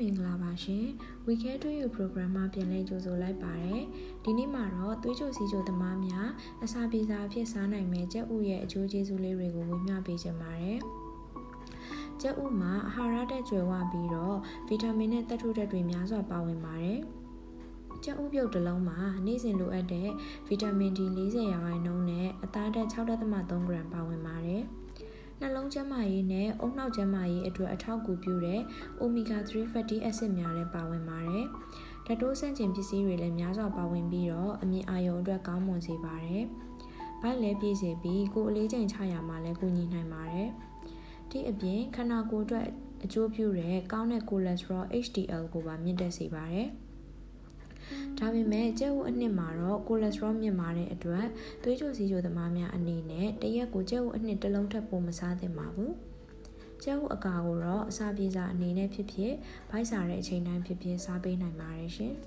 မင်္ဂလာပါရှင် We Care to You program မှာပြန်လည်ကြိုဆိုလိုက်ပါတယ်ဒီနေ့မှာတော့သွေးကြိုစီကြိုသမားများအစာပြေစာအဖြစ်စားနိုင်မဲ့ကြက်ဥရဲ့အကျိုးကျေးဇူးလေးတွေကိုဝေမျှပေးချင်ပါတယ်ကြက်ဥမှာအာဟာရဓာတ်ကျွယ်ဝပြီးတော့ဗီတာမင်နဲ့သတ္တုဓာတ်တွေများစွာပါဝင်ပါတယ်ကြက်ဥပြုတ်တစ်လုံးမှာနေ့စဉ်လိုအပ်တဲ့ဗီတာမင် D 40ရာခိုင်နှုန်းနဲ့အသားဓာတ်6.3 g ပါဝင်ပါတယ်။ နှလုံးကျန်းမာရေးနဲ့အုံနောက်ကျန်းမာရေးအတွက်အထောက်အကူပြုတဲ့ omega 3 fatty acid များလည်းပါဝင်ပါတယ်။ဓာတ်တိုးဆန့်ကျင်ပစ္စည်းတွေလည်းများစွာပါဝင်ပြီးတော့အမြင်အာရုံအတွက်ကောင်းမွန်စေပါတယ်။ဗိုက်လည်းပြည့်စေပြီးကိုယ်အလေးချိန်ချရမှာလည်းကူညီနိုင်ပါတယ်။ဒီအပြင်ခန္ဓာကိုယ်အတွက်အကျိုးပြုတဲ့ကောင်းတဲ့ cholesterol HDL ကိုပါမြင့်တက်စေပါတယ်။ ဒါပေမဲ့ကြက်ဥအနှစ်မှာတော့ကိုလက်စထရောမြင့်မာတဲ့အတွက်သွေးကြိုစီးကြိုသမားများအနေနဲ့တရက်ကိုကြက်ဥအနှစ်တစ်လုံးထပ်ပိုမစားသင့်ပါဘူးကျုပ်အကာကိုတော့အစာပြေစာအနေနဲ့ဖြစ်ဖြစ်ဗိုက်စာတဲ့အချိန်တိုင်းဖြစ်ဖြစ်စားပေးနိုင်ပါတယ်ရှင်။